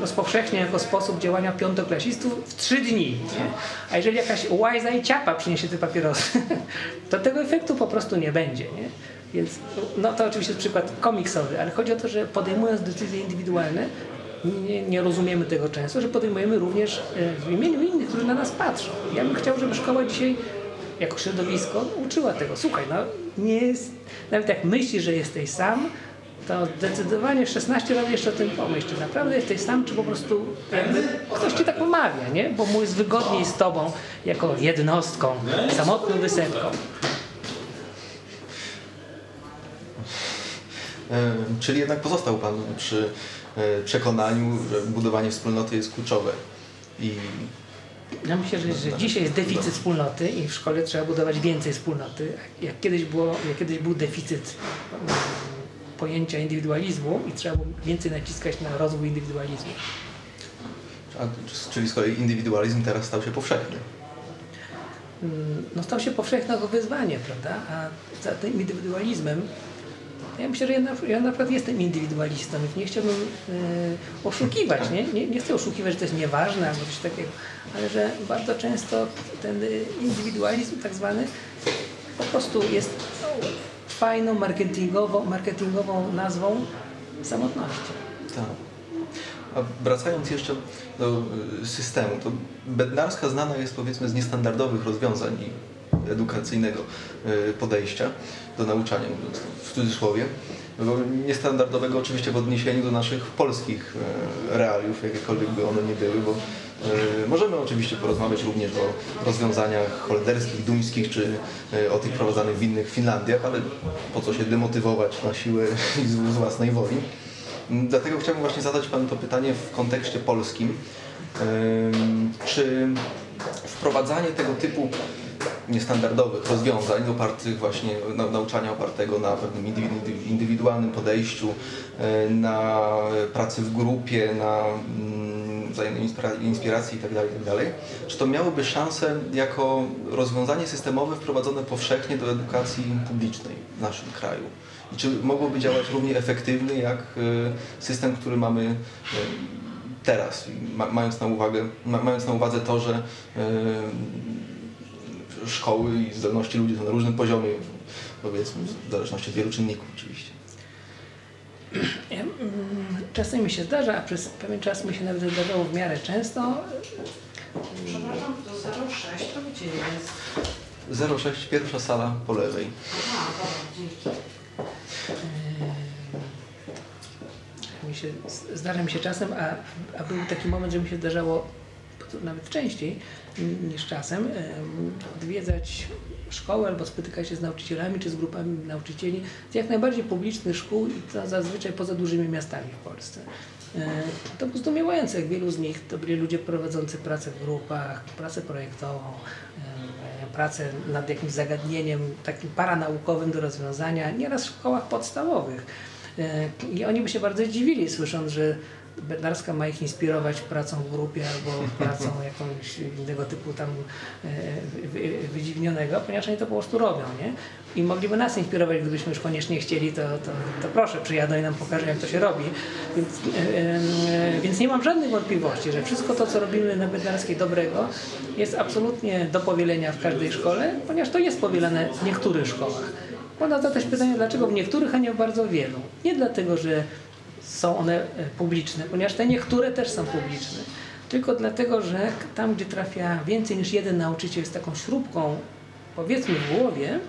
rozpowszechnia jako sposób działania piątoklasistów w trzy dni. Nie? A jeżeli jakaś łajza i ciapa przyniesie te papierosy, to tego efektu po prostu nie będzie. Nie? Więc no to oczywiście jest przykład komiksowy, ale chodzi o to, że podejmując decyzje indywidualne, nie, nie rozumiemy tego często, że podejmujemy również e, w imieniu innych, którzy na nas patrzą. Ja bym chciał, żeby szkoła dzisiaj jako środowisko uczyła tego. Słuchaj, no nie jest, nawet jak myślisz, że jesteś sam, to zdecydowanie 16 lat jeszcze o tym pomyśl, czy naprawdę jesteś sam, czy po prostu ktoś ci tak umawia, nie? Bo mu jest wygodniej z tobą jako jednostką, samotną wysepką. Czyli jednak pozostał Pan przy e, przekonaniu, że budowanie wspólnoty jest kluczowe. I Ja myślę, że, że dzisiaj jest deficyt wspólnoty i w szkole trzeba budować więcej wspólnoty. Jak kiedyś, było, jak kiedyś był deficyt pojęcia indywidualizmu i trzeba było więcej naciskać na rozwój indywidualizmu. a, czyli z kolei indywidualizm teraz stał się powszechny. Mm, no stał się powszechne wyzwanie, prawda? A za tym indywidualizmem, ja myślę, że ja na, ja na przykład jestem indywidualistą i nie chciałbym e, oszukiwać, nie? Nie, nie chcę oszukiwać, że to jest nieważne albo coś takiego, ale że bardzo często ten indywidualizm tak zwany po prostu jest fajną marketingową, marketingową nazwą samotności. Tak. A wracając jeszcze do y, systemu, to Bednarska znana jest powiedzmy z niestandardowych rozwiązań i edukacyjnego y, podejścia do nauczania, w cudzysłowie. Niestandardowego oczywiście w odniesieniu do naszych polskich y, realiów, jakiekolwiek by one nie były, bo możemy oczywiście porozmawiać również o rozwiązaniach holenderskich, duńskich, czy y, o tych prowadzonych w innych Finlandiach, ale po co się demotywować na siłę i z, własnej woli. Mm, Dlatego chciałbym właśnie zadać Panu to pytanie w kontekście polskim. Ym, Czy wprowadzanie tego typu niestandardowych rozwiązań opartych właśnie na, nauczania opartego na pewnym indywidu- indywidualnym podejściu, y, na pracy w grupie, na mm, wzajemnej inspira- inspiracji itd., itd., czy to miałoby szansę jako rozwiązanie systemowe wprowadzone powszechnie do edukacji publicznej w naszym kraju? I czy mogłoby działać równie efektywny jak y, system, który mamy y, teraz, ma, mając, na uwagę, ma, mając na uwadze to, że y, szkoły i zdolności ludzi są na różnym poziomie, powiedzmy, w zależności od wielu czynników oczywiście. Mm, Czasem mi się zdarza, a przez pewien czas mi się nawet zdarzało w miarę często. Przepraszam, to 06 to gdzie jest? 06, pierwsza sala po lewej. Aha, dobra, dzięki. Mi się, zdarza mi się czasem, a, a był taki moment, że mi się zdarzało nawet częściej niż czasem em, odwiedzać szkoły albo spotykać się z nauczycielami czy z grupami nauczycieli z jak najbardziej publicznych szkół i to zazwyczaj poza dużymi miastami w Polsce. E, To było zdumiewające, jak wielu z nich to byli ludzie prowadzący pracę w grupach, pracę projektową, e, pracę nad jakimś zagadnieniem takim paranaukowym do rozwiązania, nieraz w szkołach podstawowych. E, I oni by się bardzo dziwili, słysząc, że Bednarska ma ich inspirować pracą w grupie albo pracą jakąś innego typu tam e, wy- wydziwnionego, ponieważ oni to po prostu robią, nie? I mogliby nas inspirować, gdybyśmy już koniecznie chcieli, to, to, to proszę, przyjadą i nam pokażą, jak to się robi. Więc, e, e, więc nie mam żadnych wątpliwości, że wszystko to, co robimy na Bednarskiej dobrego, jest absolutnie do powielenia w każdej szkole, ponieważ to jest powielane w niektórych szkołach. Można zadać pytanie, dlaczego w niektórych, a nie w bardzo wielu. Nie dlatego, że są one e, publiczne, ponieważ te niektóre też są publiczne. Tylko dlatego, że tam, gdzie trafia więcej niż jeden nauczyciel z taką śrubką, powiedzmy w głowie,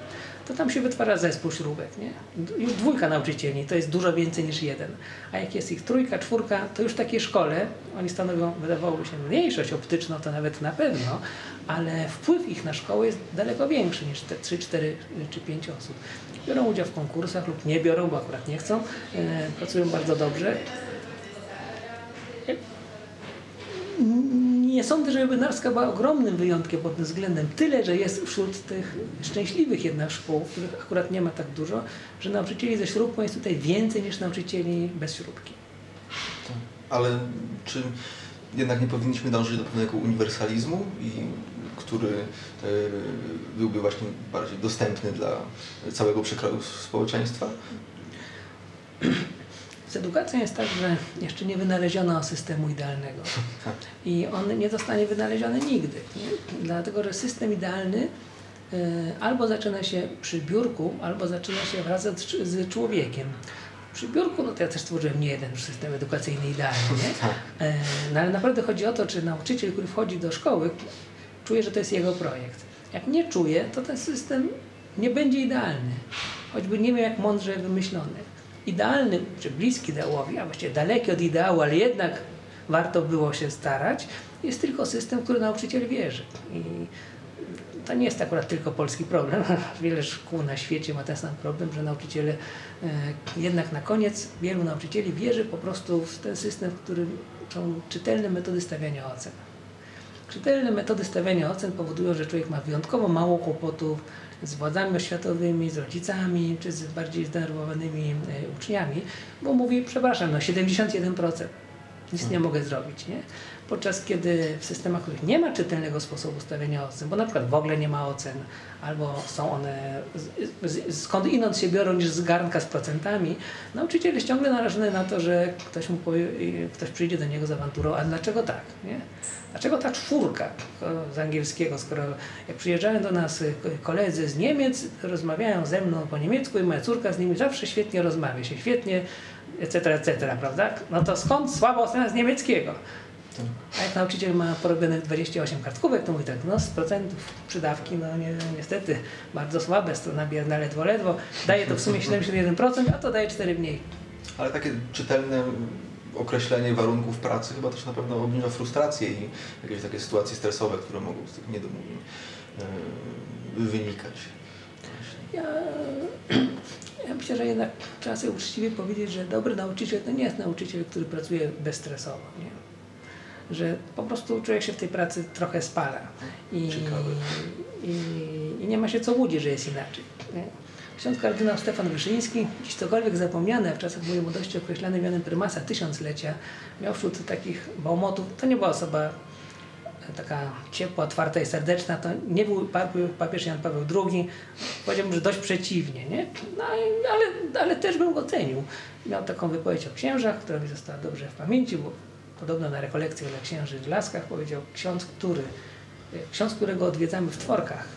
to tam się wytwarza zespół śrubek. Nie? Już dwójka nauczycieli to jest dużo więcej niż jeden. A jak jest ich trójka, czwórka, to już w takiej szkole oni stanowią, wydawałoby się, mniejszość optyczną, to nawet na pewno, ale wpływ ich na szkołę jest daleko większy niż te 3, 4 czy 5 osób. Biorą udział w konkursach lub nie biorą, bo akurat nie chcą, e, pracują bardzo dobrze. Nie sądzę, żeby Bednarska była ogromnym wyjątkiem pod tym względem. Tyle, że jest wśród tych szczęśliwych jednak szkół, których akurat nie ma tak dużo, że nauczycieli ze śrubką jest tutaj więcej niż nauczycieli bez śrubki. Ale czy jednak nie powinniśmy dążyć do pewnego uniwersalizmu, i, który e, byłby właśnie bardziej dostępny dla całego przekroju społeczeństwa? Z edukacją jest tak, że jeszcze nie wynaleziono systemu idealnego. I on nie zostanie wynaleziony nigdy. Nie? Dlatego, że system idealny e, albo zaczyna się przy biurku, albo zaczyna się wraz z, człowiekiem. Przy biurku, no to ja też stworzyłem nie jeden system edukacyjny idealny, nie? E, No ale naprawdę chodzi o to, czy nauczyciel, który wchodzi do szkoły, czuje, że to jest jego projekt. Jak nie czuje, to ten system nie będzie idealny. Choćby nie wiem jak mądrze wymyślony. Idealny, czy bliski ideałowi, a właściwie daleki od ideału, ale jednak warto było się starać, jest tylko system, który nauczyciel wierzy. I to nie jest akurat tylko polski problem. Wiele szkół na świecie ma ten sam problem, że nauczyciele e, jednak na koniec wielu nauczycieli wierzy po prostu w ten system, w którym są czytelne metody stawiania ocen. Czytelne metody stawiania ocen powodują, że człowiek ma wyjątkowo mało kłopotów z władzami oświatowymi, z rodzicami, czy z bardziej zdenerwowanymi e, uczniami, bo mówi, przepraszam, no 71%. Nic nie mogę zrobić, nie? Podczas kiedy w systemach, których nie ma czytelnego sposobu stawiania ocen, bo na przykład w ogóle nie ma ocen, albo są one z, z, skąd inąd się biorą niż z garnka z procentami, nauczyciel jest ciągle narażony na to, że ktoś mu powie, ktoś przyjdzie do niego z awanturą, a dlaczego tak, nie? Dlaczego ta czwórka z angielskiego, skoro jak przyjeżdżają do nas koledzy z Niemiec, rozmawiają ze mną po niemiecku i moja córka z nimi zawsze świetnie rozmawia się, świetnie, etc., etc., prawda? No to skąd słaba ocena z niemieckiego? A jak nauczyciel ma porobionych 28 kartkówek, to mówi tak, no z procentów przydawki, no nie, niestety bardzo słabe, strona bierna ledwo, ledwo. Daje to w sumie 71%, a to daje 4 mniej. Ale takie czytelne określenie warunków pracy chyba też na pewno obniża frustrację i jakieś takie sytuacje stresowe, które mogą z tych niedomówień yy, wynikać. Ja, ja myślę, że jednak trzeba sobie uczciwie powiedzieć, że dobry nauczyciel to nie jest nauczyciel, który pracuje bezstresowo. Nie? Że po prostu człowiek się w tej pracy trochę spala. I, i, i nie ma się co łudzić, że jest inaczej. Nie? Ksiądz kardynał Stefan Wyszyński, dziś cokolwiek zapomniane, w czasach mojej młodości określany mianem prymasa tysiąclecia, miał wśród takich bałmotów, to nie była osoba taka ciepła, otwarta i serdeczna, to nie był papież Jan Paweł II, powiedziałbym, że dość przeciwnie, nie? No, ale, ale też bym go cenił. Miał taką wypowiedź o księżach, która mi została dobrze w pamięci, bo podobno na rekolekcję dla księży w Laskach powiedział ksiądz, który, ksiądz, którego odwiedzamy w Tworkach,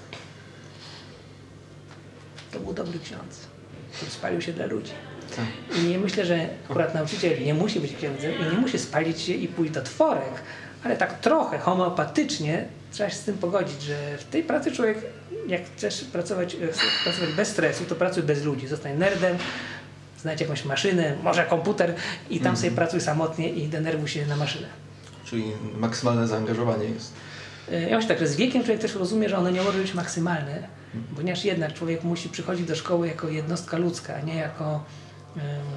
to był dobry ksiądz, który spalił się dla ludzi. Tak. I myślę, że akurat nauczyciel nie musi być księdzem i nie musi spalić się i pójść do tworek, ale tak trochę homeopatycznie trzeba się z tym pogodzić, że w tej pracy człowiek, jak chcesz pracować, e, pracować bez stresu, to pracuj bez ludzi. Zostań nerdem, znajdź jakąś maszynę, może komputer i tam mm. sobie pracuj samotnie i denerwuj się na maszynę. Czyli maksymalne zaangażowanie jest. E, ja myślę tak, że z wiekiem człowiek też rozumie, że ono nie może być maksymalne, ponieważ jednak człowiek musi przychodzić do szkoły jako jednostka ludzka, a nie jako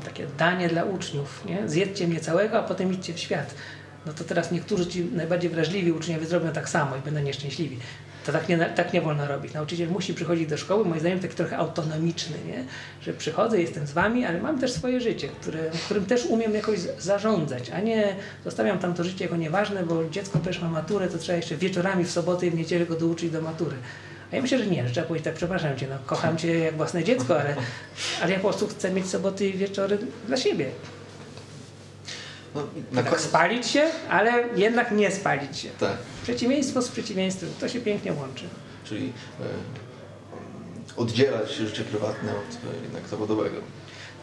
takie danie dla uczniów. Nie? Zjedzcie mnie całego, a potem idźcie w świat. No to teraz niektórzy ci najbardziej wrażliwi uczniowie zrobią tak samo i będą nieszczęśliwi. To tak nie, tak nie wolno robić. Nauczyciel musi przychodzić do szkoły, moim zdaniem taki trochę autonomiczny, nie? że przychodzę, jestem z wami, ale mam też swoje życie, które, którym też umiem jakoś zarządzać, a nie zostawiam tam to życie jako nieważne, bo dziecko też ma maturę, to trzeba jeszcze wieczorami w sobotę i w niedzielę go douczyć do matury. A ja myślę, że nie, że trzeba powiedzieć tak, przepraszam cię, no, kocham cię jak własne dziecko, ale, ale ja po prostu chcę mieć soboty i wieczory dla siebie. No, na tak spalić się, ale jednak nie spalić się. Tak. Przeciwieństwo z przeciwieństwem, to się pięknie łączy. Czyli e, oddzielać życie prywatne od e, jednak zawodowego.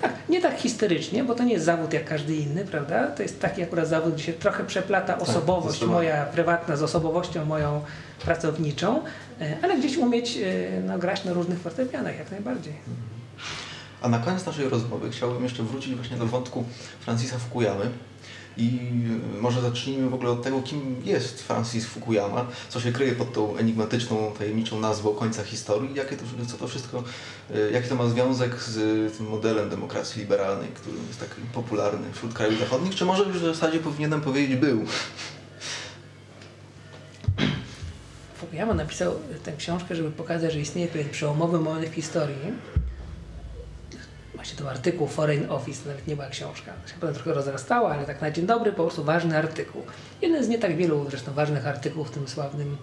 Tak, nie tak historycznie, bo to nie jest zawód jak każdy inny, prawda? To jest taki akurat zawód, gdzie się trochę przeplata tak, osobowość tak, moja prywatna z osobowością moją pracowniczą, e, ale gdzieś umieć no, grać na różnych fortepianach jak najbardziej. A na koniec naszej rozmowy chciałbym jeszcze wrócić właśnie do wątku Francisa Fukuyamy. I może zacznijmy w ogóle od tego, kim jest Francis Fukuyama, co się kryje pod tą enigmatyczną, tajemniczą nazwą końca historii, jakie to, co to wszystko, e, jaki to ma związek z tym modelem demokracji liberalnej, który jest tak popularny wśród krajów zachodnich, czy może już w zasadzie powinienem powiedzieć był? Fukuyama napisał tę książkę, żeby pokazać, że istnieje pewien przełomowy moment w historii, właśnie to artykuł Foreign Office, nawet nie była książka. Się potem trochę rozrastała, ale tak na dzień dobry po prostu ważny artykuł. Jeden z nie tak wielu zresztą ważnych artykułów w tym sławnym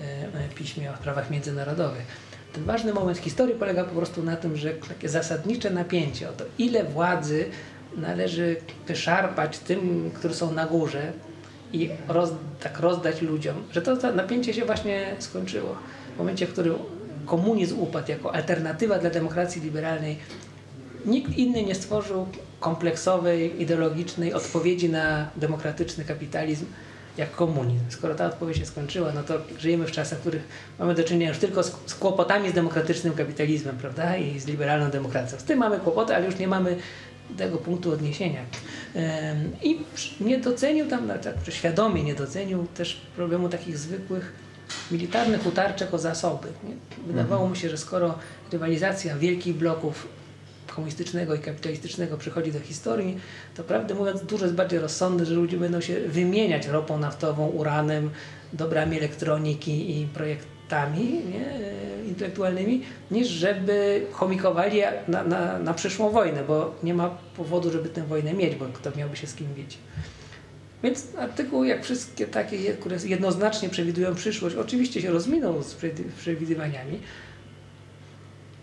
e, e, piśmie o sprawach międzynarodowych. Ten ważny moment historii polega po prostu na tym, że takie zasadnicze napięcie o to, ile władzy należy wyszarpać tym, którzy są na górze i roz, tak rozdać ludziom, że to, to napięcie się właśnie skończyło. W momencie, w którym komunizm upadł jako alternatywa dla demokracji liberalnej, Nikt inny nie stworzył kompleksowej, ideologicznej odpowiedzi na demokratyczny kapitalizm jak komunizm. Skoro ta odpowiedź się skończyła, no to żyjemy w czasach, w których mamy do czynienia już tylko z, z kłopotami z demokratycznym kapitalizmem, prawda? I z liberalną demokracją. Z tym mamy kłopoty, ale już nie mamy tego punktu odniesienia. I nie docenił tam, znaczy świadomie nie docenił też problemu takich zwykłych militarnych utarczek o zasoby. Wydawało mu się, że skoro rywalizacja wielkich bloków komunistycznego i kapitalistycznego przychodzi do historii, to prawdę mówiąc dużo jest bardziej rozsądne, że ludzie będą się wymieniać ropą naftową, uranem, dobrami elektroniki i projektami nie, e, intelektualnymi, niż żeby chomikowali na, na, na przyszłą wojnę, bo nie ma powodu, żeby tę wojnę mieć, bo kto miałby się z kim bić. Więc artykuł, jak wszystkie takie, które jednoznacznie przewidują przyszłość, oczywiście się rozminął z przewidywaniami,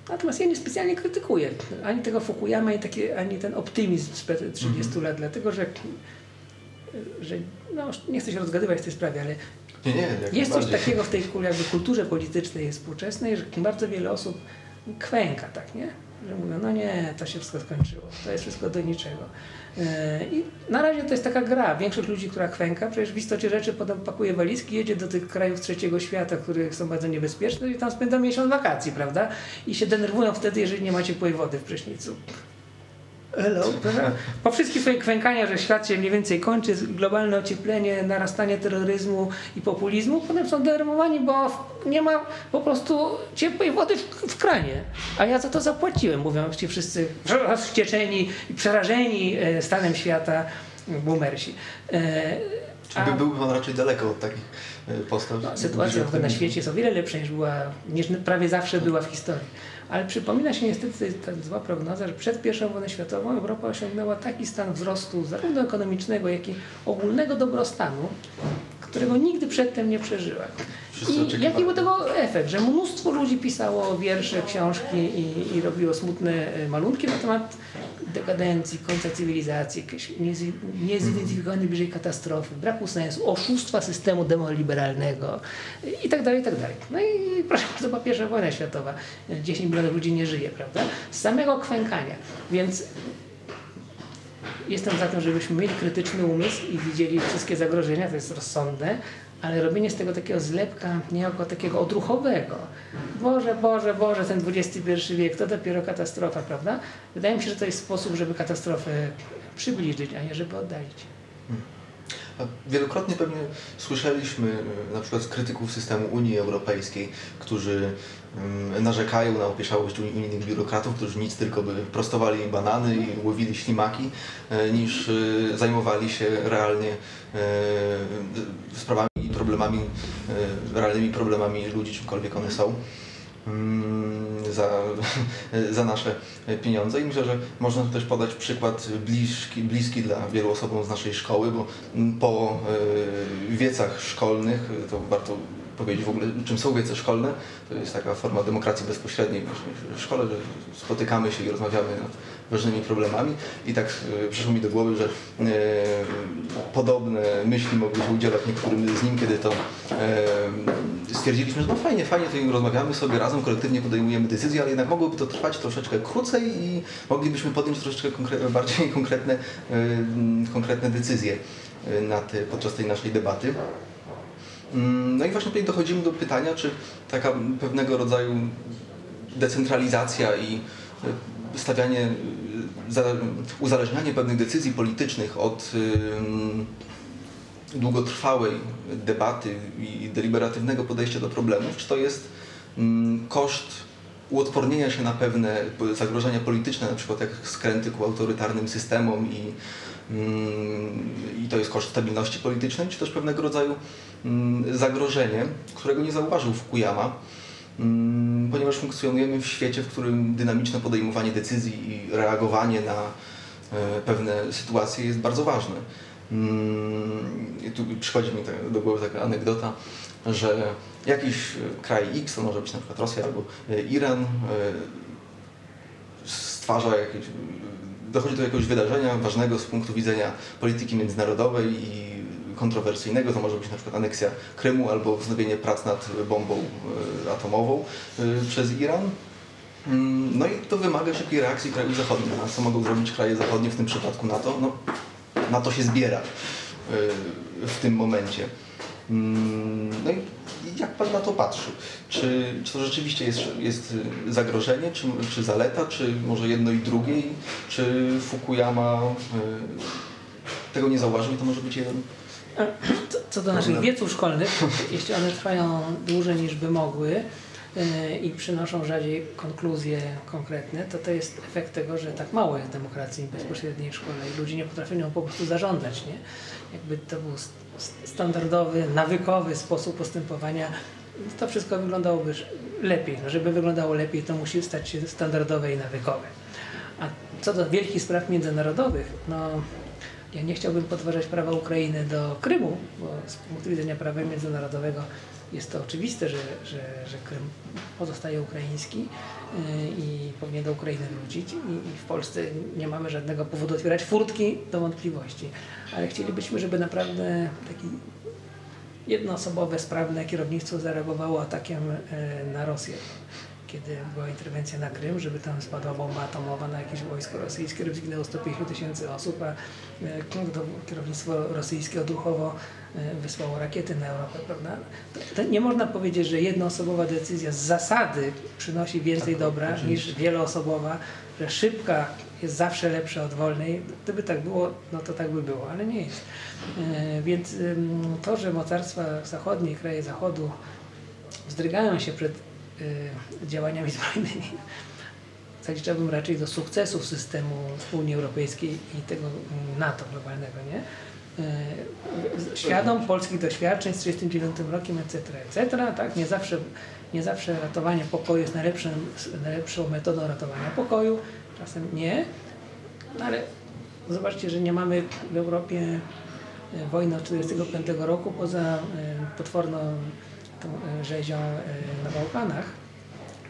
Natomiast ja nie specjalnie krytykuję ani tego Fukuyama, ani, taki, ani ten optymizm sprzed 30 mm -hmm. lat, dlatego że, że no, nie chcę się rozgadywać w tej sprawie, ale nie, nie, jest coś takiego w tej jakby kulturze politycznej współczesnej, że bardzo wiele osób kwęka, tak, nie? Że mówią, no nie, to się wszystko skończyło, to jest wszystko do niczego. E, I na razie to jest taka gra. Większość ludzi, która kwęka, przecież w istocie rzeczy potem pakuje walizki, jedzie do tych krajów trzeciego świata, które są bardzo niebezpieczne i tam spędza miesiąc wakacji, prawda? I się denerwują wtedy, jeżeli nie ma ciepłej wody w prysznicu. Hello. Po wszystkich swoich kwękania, że świat się mniej więcej kończy, globalne ocieplenie, narastanie terroryzmu i populizmu, potem są denerwowani, bo nie ma po prostu ciepłej wody w, w kranie. A ja za to zapłaciłem, mówią ci wszyscy rozwścieczeni i przerażeni e, stanem świata boomersi. E, Czyli byłby pan raczej daleko od takich e, postaw? No, sytuacja na świecie jest o wiele lepsza niż była, niż prawie zawsze była w historii. Ale przypomina się niestety ta zła prognoza, że przed I wojną światową Europa osiągnęła taki stan wzrostu zarówno ekonomicznego, jak i ogólnego dobrostanu, którego nigdy przedtem nie przeżyła. I jaki był tego efekt? Że mnóstwo ludzi pisało wiersze, książki i, i robiło smutne e, malunki na temat dekadencji, końca cywilizacji, niezidentyfikowanej bliżej katastrofy, braku sensu, oszustwa systemu demoliberalnego i tak dalej, i tak dalej. No i proszę bardzo, była pierwsza wojna światowa. 10 milionów ludzi nie żyje, prawda? Z samego kwękania. Więc jestem za tym, żebyśmy mieli krytyczny umysł i widzieli wszystkie zagrożenia, to jest rozsądne, ale robienie z tego takiego zlepka niejako takiego odruchowego. Boże, Boże, Boże, ten XXI wiek, to dopiero katastrofa, prawda? Wydaje mi się, że to jest sposób, żeby katastrofę przybliżyć, a nie żeby oddalić. Wielokrotnie pewnie słyszeliśmy e, na przykład krytyków systemu Unii Europejskiej, którzy mm, narzekają na opieszałość unijnych biurokratów, którzy nic tylko by prostowali banany i łowili ślimaki, e, niż e, zajmowali się realnie sprawami problemami, realnymi problemami ludzi, czymkolwiek one są. Mm, za, za nasze pieniądze i myślę, że można też podać przykład bliski, bliski dla wielu osobom z naszej szkoły, bo po e, wiecach szkolnych to warto powiedzieć w ogóle, czym są wiece szkolne. To jest taka forma demokracji bezpośredniej w szkole, że spotykamy się i rozmawiamy nad ważnymi problemami. I tak e, przyszło mi do głowy, że e, podobne myśli mogły się udzielać niektórym z nim, kiedy to e, stwierdziliśmy, że no fajnie, fajnie tutaj rozmawiamy sobie razem, kolektywnie podejmujemy decyzje, ale jednak mogłoby to trwać troszeczkę krócej i moglibyśmy podjąć troszeczkę konkre bardziej konkretne, konkretne decyzje nad, podczas tej naszej debaty. Mm, no i właśnie tutaj dochodzimy do pytania, czy taka pewnego rodzaju decentralizacja i stawianie, uzależnianie pewnych decyzji politycznych od długotrwałej debaty i deliberatywnego podejścia do problemów, czy to jest koszt uodpornienia się na pewne zagrożenia polityczne, na przykład jak skręty ku autorytarnym systemom i, i to jest koszt stabilności politycznej, czy też pewnego rodzaju zagrożenie, którego nie zauważył Fukuyama, ponieważ funkcjonujemy w świecie, w którym dynamiczne podejmowanie decyzji i reagowanie na e, pewne sytuacje jest bardzo ważne. Mm, I tu przychodzi mi do głowy taka anegdota, że jakiś kraj X, to może być na przykład Rosja albo e, Iran, e, stwarza jakieś, dochodzi do jakiegoś wydarzenia ważnego z punktu widzenia polityki międzynarodowej i kontrowersyjnego, to może być na przykład aneksja Krymu albo wznowienie prac nad bombą e, atomową e, przez Iran. Mm, no i to wymaga szybkiej reakcji krajów zachodnich. A co mogą zrobić kraje zachodnie, w tym przypadku NATO? No, NATO się zbiera e, w tym momencie. Mm, no i jak Pan na to patrzy? Czy, czy to rzeczywiście jest, jest zagrożenie, czy, czy zaleta, czy może jedno i drugie? Czy Fukuyama tego nie zauważył i to może być jeden co do naszych wieców szkolnych, jeśli one trwają dłużej niż by mogły e, i przynoszą rzadziej konkluzje konkretne, to to jest efekt tego, że tak mało jest demokracji bezpośredniej w szkole i ludzie nie potrafią nią po prostu zarządzać. Nie? Jakby to był standardowy, nawykowy sposób postępowania, to wszystko wyglądałoby lepiej. No, żeby wyglądało lepiej, to musi stać się standardowe i nawykowe. A co do wielkich spraw międzynarodowych, no Ja nie chciałbym podważać prawa Ukrainy do Krymu, bo z punktu widzenia prawa międzynarodowego jest to oczywiste, że, że, że Krym pozostaje ukraiński y, i powinien do Ukrainy wrócić. I, w Polsce nie mamy żadnego powodu otwierać furtki do wątpliwości. Ale chcielibyśmy, żeby naprawdę taki jednoosobowe, sprawne kierownictwo zareagowało atakiem e, na Rosję. Kiedy była interwencja na Krym, żeby tam spadła bomba atomowa na jakieś wojsko rosyjskie, żeby zginęło 150 tysięcy osób, a e, kierownictwo rosyjskie odruchowo e, wysłało rakiety na Europę, prawda? To, to nie można powiedzieć, że jednoosobowa decyzja z zasady przynosi więcej Tak, dobra oczywiście. niż wieloosobowa, że szybka jest zawsze lepsza od wolnej. Gdyby tak było, no to tak by było, ale nie jest. E, Więc to, że mocarstwa zachodnie, kraje zachodu wzdrygają się przed działaniami zbrojnymi, zaliczałbym raczej do sukcesów systemu Unii Europejskiej i tego NATO globalnego, nie? Y, Świadom polskich doświadczeń z 1939 rokiem, etc., etc., tak? Nie zawsze, nie zawsze ratowanie pokoju jest najlepszym, najlepszą metodą ratowania pokoju, czasem nie, no ale zobaczcie, że nie mamy w Europie e, wojny od 1945 roku poza potworną tą e, rzezią e, na Bałkanach,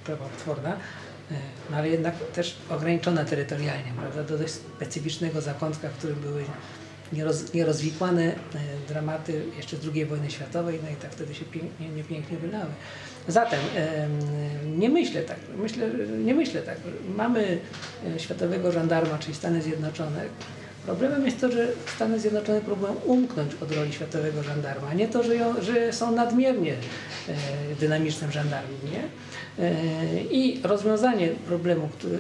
prawa potworna, e, no ale jednak też ograniczona terytorialnie, prawda, do dość specyficznego zakątka, w którym były nieroz, nierozwikłane dramaty jeszcze II wojny światowej, no i tak wtedy się pięknie, niepięknie wylały. Zatem em, nie myślę tak, myślę, nie myślę tak. Mamy światowego żandarma, czyli Stany Zjednoczone. Problemem jest to, że Stany Zjednoczone próbują umknąć od roli światowego żandarma, a nie to, że, ją, że są nadmiernie e, dynamicznym żandarmem. Nie? E, I rozwiązanie problemu, który,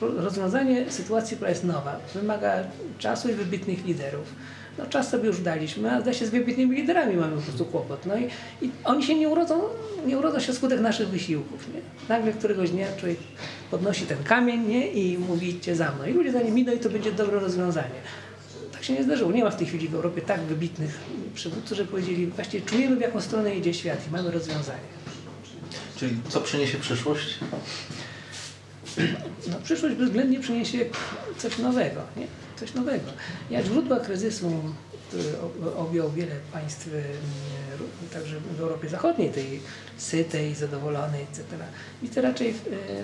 rozwiązanie sytuacji, która jest nowa, wymaga czasu i wybitnych liderów. No czas sobie już daliśmy, a zda się z wybitnymi liderami mamy po prostu kłopot. No i, i oni się nie urodzą, nie urodzą się wskutek naszych wysiłków. Nie? Nagle któregoś dnia człowiek podnosi ten kamień nie? i mówi idźcie za mną. I ludzie za nim idą i to będzie dobre rozwiązanie. Tak się nie zdarzyło. Nie ma w tej chwili w Europie tak wybitnych przywódców, że powiedzieli właściwie czujemy w jaką stronę idzie świat i mamy rozwiązanie. Czyli co przyniesie przyszłość? no, przyszłość bezwzględnie przyniesie coś nowego, nie? Coś nowego. Jak źródła kryzysu, który o- objął wiele państw, ró- także w Europie Zachodniej, tej sytej, zadowolonej, etc. Widzę raczej w,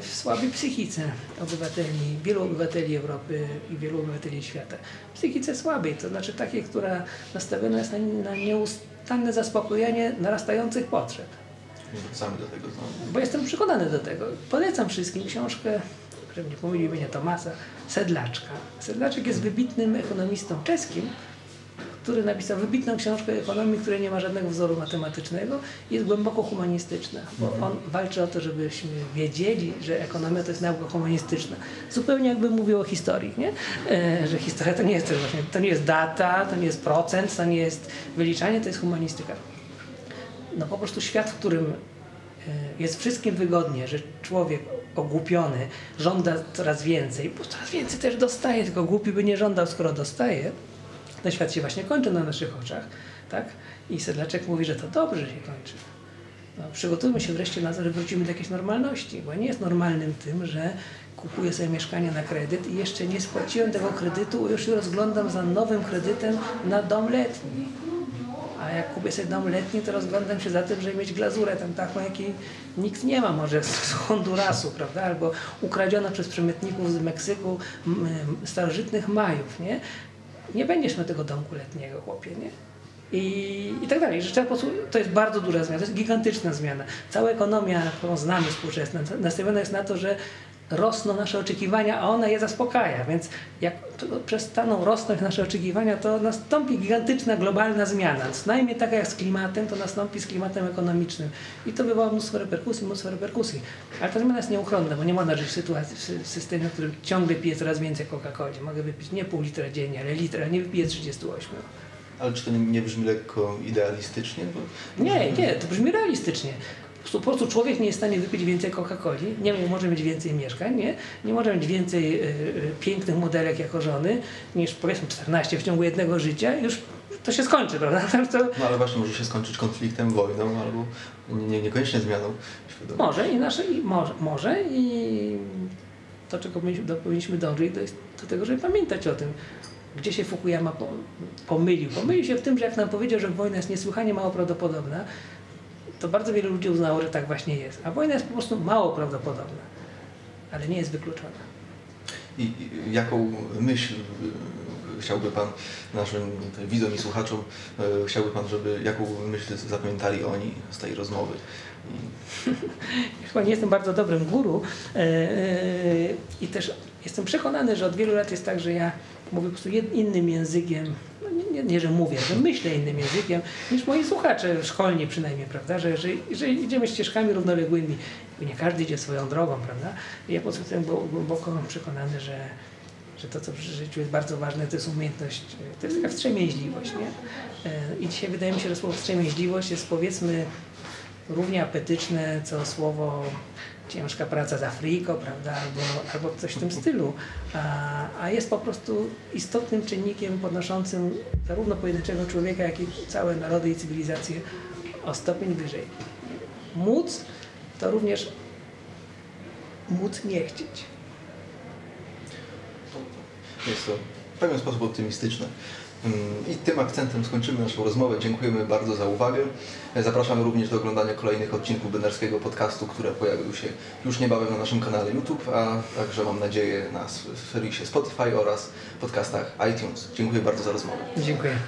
w słabej psychice obywateli, wielu obywateli Europy i wielu obywateli świata. Psychice słabej, to znaczy takiej, która nastawiona jest na, na nieustanne zaspokojenie narastających potrzeb. Wracamy do tego. Bo jestem przekonany do tego. Polecam wszystkim książkę, żeby nie pomylił imienia Tomasa, Sedlaczka. Sedlaczek jest wybitnym ekonomistą czeskim, który napisał wybitną książkę ekonomii, której nie ma żadnego wzoru matematycznego i jest głęboko humanistyczna, bo on walczy o to, żebyśmy wiedzieli, że ekonomia to jest nauka humanistyczna. Zupełnie jakby mówił o historii, nie? E, że historia to nie jest właśnie, to nie jest data, to nie jest procent, to nie jest wyliczanie, to jest humanistyka no po prostu świat, w którym jest wszystkim wygodnie, że człowiek ogłupiony żąda coraz więcej, bo coraz więcej też dostaje, tylko głupi by nie żądał, skoro dostaje, ten świat się właśnie kończy na naszych oczach, tak? I Sedlaczek mówi, że to dobrze że się kończy. No, przygotujmy się wreszcie na to, że wrócimy do jakiejś normalności, bo nie jest normalnym tym, że kupuję sobie mieszkanie na kredyt i jeszcze nie spłaciłem tego kredytu, już się rozglądam za nowym kredytem na dom letni. Jak kupię sobie dom letni, to rozglądam się za tym, żeby mieć glazurę tam taką, jakiej nikt nie ma, może z Hondurasu, prawda? Albo ukradziona przez przemytników z Meksyku starożytnych Majów, nie? Nie będziesz miał tego domku letniego, chłopie, nie? I, I tak dalej. Że to jest bardzo duża zmiana, to jest gigantyczna zmiana. Cała ekonomia, którą znamy współczesna, nastawiona jest na to, że rosną nasze oczekiwania, a ona je zaspokaja. Więc jak przestaną rosnąć nasze oczekiwania, to nastąpi gigantyczna globalna zmiana. Co najmniej taka jak z klimatem, to nastąpi z klimatem ekonomicznym. I to wywoła mnóstwo reperkusji, mnóstwo reperkusji. Ale ta zmiana jest nieuchronna, bo nie można żyć w sytuacji, w sy- w systemie, w którym ciągle piję coraz więcej Coca-Coli. Mogę wypić nie pół litra dziennie, ale litra, nie wypiję 38. Ale czy to nie, nie brzmi lekko idealistycznie? Bo... Nie, nie, to brzmi realistycznie. Po prostu, człowiek nie jest w stanie wypić więcej Coca-Coli, nie może mieć więcej mieszkań, nie, nie może mieć więcej y, pięknych modelek jako żony, niż powiedzmy 14 w ciągu jednego życia, już to się skończy, prawda? To No ale właśnie może się skończyć konfliktem, wojną albo nie, niekoniecznie zmianą może i nasze, i może, może i to, czego powinniśmy, do, powinniśmy dążyć, to jest do tego, żeby pamiętać o tym. Gdzie się Fukuyama po- pomylił? Pomylił się w tym, że jak nam powiedział, że wojna jest niesłychanie mało prawdopodobna, to bardzo wielu ludzi uznało, że tak właśnie jest. A wojna jest po prostu mało prawdopodobna, ale nie jest wykluczona. I i jaką myśl y, chciałby Pan naszym widzom i słuchaczom, y, chciałby Pan, żeby jaką myśl zapamiętali oni z tej rozmowy? I Chyba nie jestem bardzo dobrym guru e, e, i też jestem przekonany, że od wielu lat jest tak, że ja mówię po prostu innym językiem, nie, nie, że mówię, że myślę innym językiem niż moi słuchacze, szkolni przynajmniej, prawda, że, że, że idziemy ścieżkami równoległymi, nie każdy idzie swoją drogą, prawda. I ja po prostu jestem głęboko przekonany, że, że to, co w życiu jest bardzo ważne, to jest umiejętność, to jest taka wstrzemięźliwość, nie? E, I dzisiaj wydaje mi się, że słowo wstrzemięźliwość jest powiedzmy równie apetyczne co słowo ciężka praca z Afriko, prawda, albo, albo coś w tym stylu, a, a jest po prostu istotnym czynnikiem podnoszącym zarówno pojedynczego człowieka, jak i całe narody i cywilizacje o stopień wyżej. Móc to również móc nie chcieć. Jest to w pewien sposób optymistyczne. Mm, I tym akcentem skończymy naszą rozmowę. Dziękujemy bardzo za uwagę. Zapraszamy również do oglądania kolejnych odcinków Benerskiego Podcastu, które pojawią się już niebawem na naszym kanale YouTube, a także mam nadzieję na serwisie Spotify oraz podcastach iTunes. Dziękuję bardzo za rozmowę. Dziękuję.